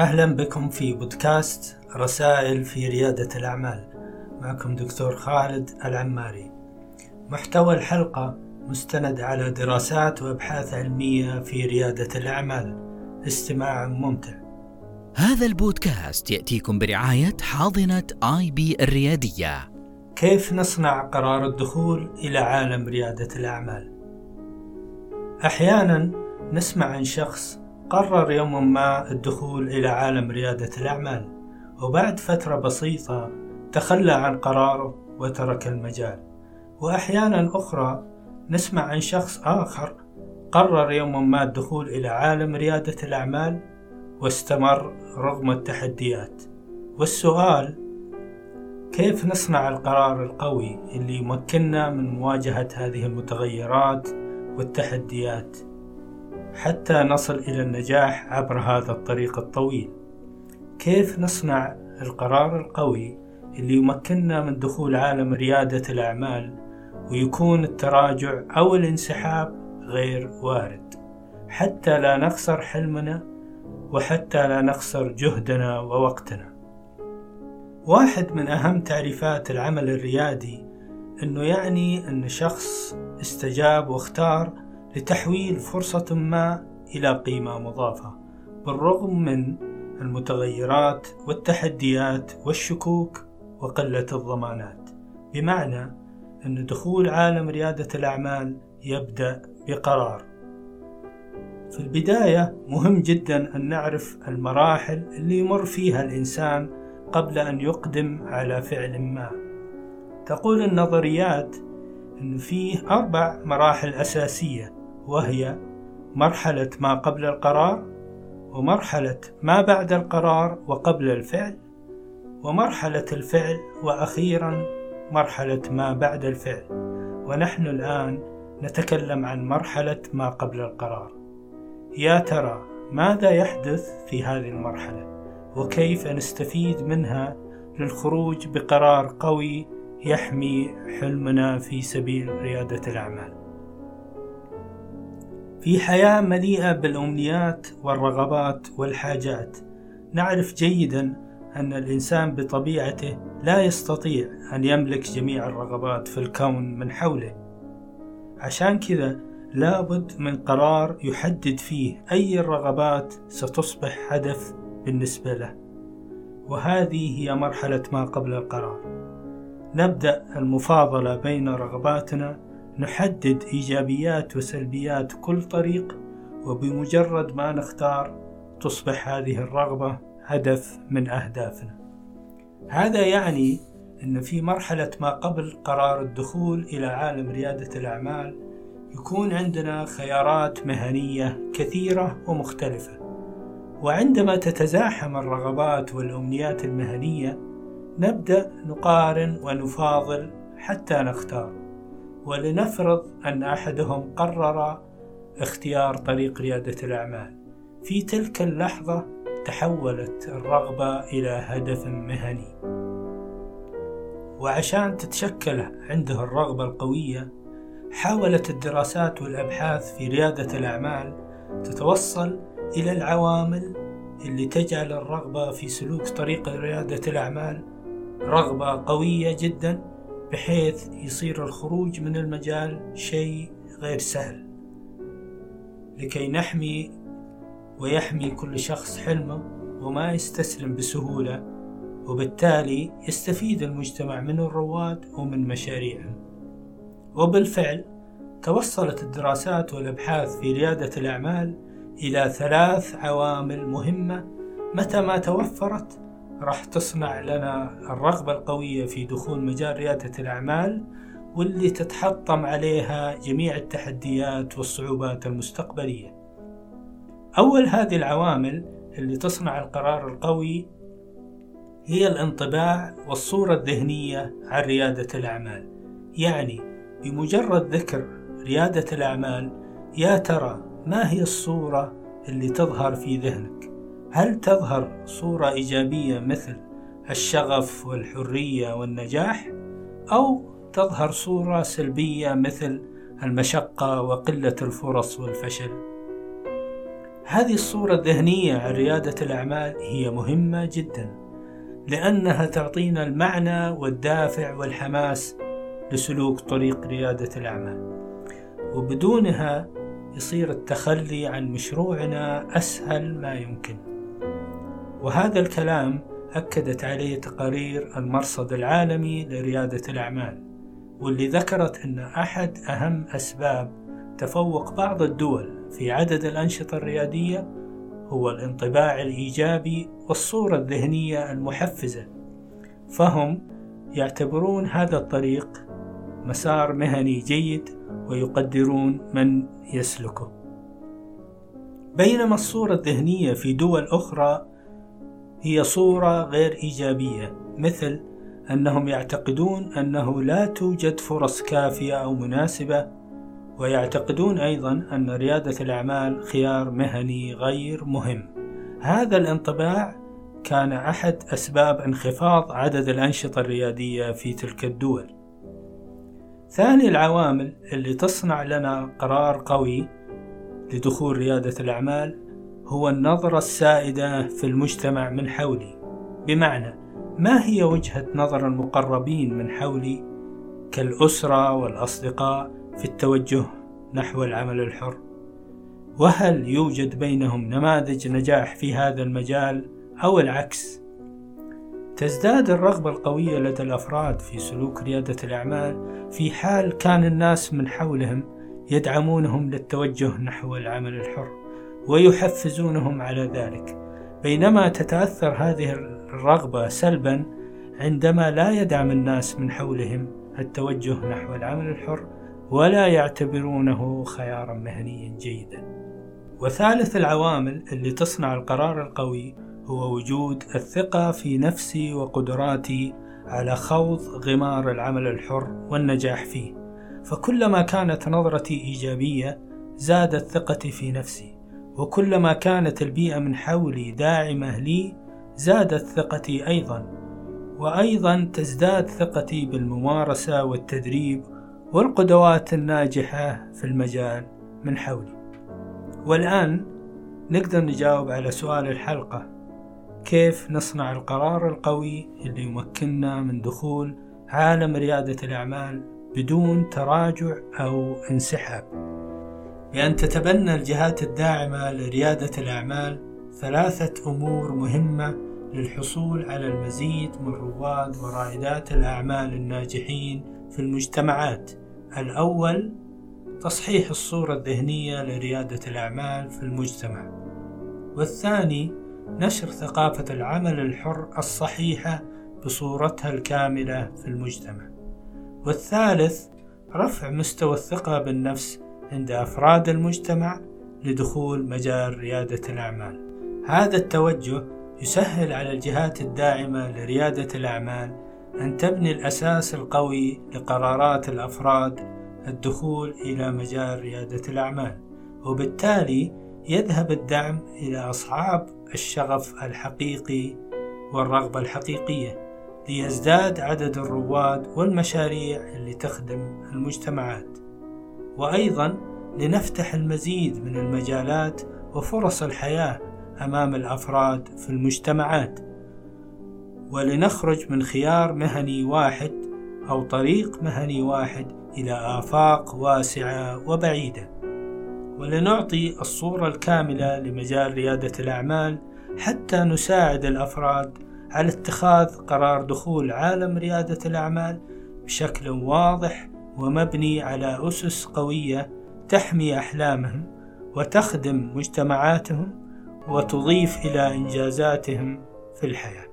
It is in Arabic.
أهلا بكم في بودكاست رسائل في ريادة الأعمال. معكم دكتور خالد العماري. محتوى الحلقة مستند على دراسات وأبحاث علمية في ريادة الأعمال. استماع ممتع. هذا البودكاست يأتيكم برعاية حاضنة آي بي الريادية. كيف نصنع قرار الدخول إلى عالم ريادة الأعمال؟ أحيانا نسمع عن شخص قرر يوما ما الدخول إلى عالم ريادة الأعمال وبعد فترة بسيطة تخلى عن قراره وترك المجال. وأحيانا أخرى نسمع عن شخص آخر قرر يوما ما الدخول إلى عالم ريادة الأعمال واستمر رغم التحديات. والسؤال كيف نصنع القرار القوي اللي يمكننا من مواجهة هذه المتغيرات والتحديات؟ حتى نصل إلى النجاح عبر هذا الطريق الطويل. كيف نصنع القرار القوي اللي يمكننا من دخول عالم ريادة الأعمال ويكون التراجع أو الانسحاب غير وارد؟ حتى لا نخسر حلمنا وحتى لا نخسر جهدنا ووقتنا. واحد من أهم تعريفات العمل الريادي أنه يعني أن شخص استجاب واختار لتحويل فرصة ما إلى قيمة مضافة بالرغم من المتغيرات والتحديات والشكوك وقلة الضمانات. بمعنى أن دخول عالم ريادة الأعمال يبدأ بقرار. في البداية مهم جدا أن نعرف المراحل اللي يمر فيها الإنسان قبل أن يقدم على فعل ما. تقول النظريات أن فيه أربع مراحل أساسية وهي مرحلة ما قبل القرار ومرحلة ما بعد القرار وقبل الفعل ومرحلة الفعل وأخيرا مرحلة ما بعد الفعل. ونحن الآن نتكلم عن مرحلة ما قبل القرار. يا ترى ماذا يحدث في هذه المرحلة؟ وكيف نستفيد منها للخروج بقرار قوي يحمي حلمنا في سبيل ريادة الأعمال؟ في حياة مليئة بالأمنيات والرغبات والحاجات. نعرف جيدا أن الإنسان بطبيعته لا يستطيع أن يملك جميع الرغبات في الكون من حوله. عشان كذا لابد من قرار يحدد فيه أي الرغبات ستصبح هدف بالنسبة له. وهذه هي مرحلة ما قبل القرار. نبدأ المفاضلة بين رغباتنا نحدد إيجابيات وسلبيات كل طريق وبمجرد ما نختار تصبح هذه الرغبة هدف من أهدافنا. هذا يعني أن في مرحلة ما قبل قرار الدخول إلى عالم ريادة الأعمال يكون عندنا خيارات مهنية كثيرة ومختلفة. وعندما تتزاحم الرغبات والأمنيات المهنية نبدأ نقارن ونفاضل حتى نختار. ولنفرض أن أحدهم قرر اختيار طريق ريادة الأعمال. في تلك اللحظة تحولت الرغبة إلى هدف مهني. وعشان تتشكل عنده الرغبة القوية حاولت الدراسات والأبحاث في ريادة الأعمال تتوصل إلى العوامل اللي تجعل الرغبة في سلوك طريق ريادة الأعمال رغبة قوية جدا بحيث يصير الخروج من المجال شيء غير سهل. لكي نحمي ويحمي كل شخص حلمه وما يستسلم بسهولة وبالتالي يستفيد المجتمع من الرواد ومن مشاريعهم وبالفعل توصلت الدراسات والأبحاث في ريادة الأعمال إلى ثلاث عوامل مهمة متى ما توفرت راح تصنع لنا الرغبة القوية في دخول مجال ريادة الأعمال واللي تتحطم عليها جميع التحديات والصعوبات المستقبلية. أول هذه العوامل اللي تصنع القرار القوي هي الانطباع والصورة الذهنية عن ريادة الأعمال. يعني بمجرد ذكر ريادة الأعمال يا ترى ما هي الصورة اللي تظهر في ذهنك؟ هل تظهر صورة إيجابية مثل الشغف والحرية والنجاح؟ أو تظهر صورة سلبية مثل المشقة وقلة الفرص والفشل؟ هذه الصورة الذهنية عن ريادة الأعمال هي مهمة جدا لأنها تعطينا المعنى والدافع والحماس لسلوك طريق ريادة الأعمال. وبدونها يصير التخلي عن مشروعنا أسهل ما يمكن. وهذا الكلام أكدت عليه تقارير المرصد العالمي لريادة الأعمال واللي ذكرت أن أحد أهم أسباب تفوق بعض الدول في عدد الأنشطة الريادية هو الانطباع الإيجابي والصورة الذهنية المحفزة. فهم يعتبرون هذا الطريق مسار مهني جيد ويقدرون من يسلكه. بينما الصورة الذهنية في دول أخرى هي صورة غير إيجابية مثل أنهم يعتقدون أنه لا توجد فرص كافية أو مناسبة ويعتقدون أيضا أن ريادة الأعمال خيار مهني غير مهم. هذا الانطباع كان أحد أسباب انخفاض عدد الأنشطة الريادية في تلك الدول. ثاني العوامل اللي تصنع لنا قرار قوي لدخول ريادة الأعمال هو النظرة السائدة في المجتمع من حولي. بمعنى ما هي وجهة نظر المقربين من حولي كالأسرة والأصدقاء في التوجه نحو العمل الحر؟ وهل يوجد بينهم نماذج نجاح في هذا المجال أو العكس؟ تزداد الرغبة القوية لدى الأفراد في سلوك ريادة الأعمال في حال كان الناس من حولهم يدعمونهم للتوجه نحو العمل الحر. ويحفزونهم على ذلك. بينما تتأثر هذه الرغبة سلبا عندما لا يدعم الناس من حولهم التوجه نحو العمل الحر ولا يعتبرونه خيارا مهنيا جيدا. وثالث العوامل اللي تصنع القرار القوي هو وجود الثقة في نفسي وقدراتي على خوض غمار العمل الحر والنجاح فيه. فكلما كانت نظرتي إيجابية زادت ثقتي في نفسي. وكلما كانت البيئة من حولي داعمة لي زادت ثقتي أيضا وأيضا تزداد ثقتي بالممارسة والتدريب والقدوات الناجحة في المجال من حولي. والآن نقدر نجاوب على سؤال الحلقة. كيف نصنع القرار القوي اللي يمكننا من دخول عالم ريادة الأعمال بدون تراجع أو انسحاب؟ بأن تتبنى الجهات الداعمة لريادة الأعمال ثلاثة أمور مهمة للحصول على المزيد من رواد ورائدات الأعمال الناجحين في المجتمعات. الأول تصحيح الصورة الذهنية لريادة الأعمال في المجتمع. والثاني نشر ثقافة العمل الحر الصحيحة بصورتها الكاملة في المجتمع. والثالث رفع مستوى الثقة بالنفس عند أفراد المجتمع لدخول مجال ريادة الأعمال. هذا التوجه يسهل على الجهات الداعمة لريادة الأعمال أن تبني الأساس القوي لقرارات الأفراد الدخول إلى مجال ريادة الأعمال. وبالتالي يذهب الدعم إلى أصحاب الشغف الحقيقي والرغبة الحقيقية ليزداد عدد الرواد والمشاريع اللي تخدم المجتمعات. وأيضا لنفتح المزيد من المجالات وفرص الحياة أمام الأفراد في المجتمعات. ولنخرج من خيار مهني واحد أو طريق مهني واحد إلى آفاق واسعة وبعيدة. ولنعطي الصورة الكاملة لمجال ريادة الأعمال حتى نساعد الأفراد على اتخاذ قرار دخول عالم ريادة الأعمال بشكل واضح ومبني على أسس قوية تحمي أحلامهم وتخدم مجتمعاتهم وتضيف إلى إنجازاتهم في الحياة.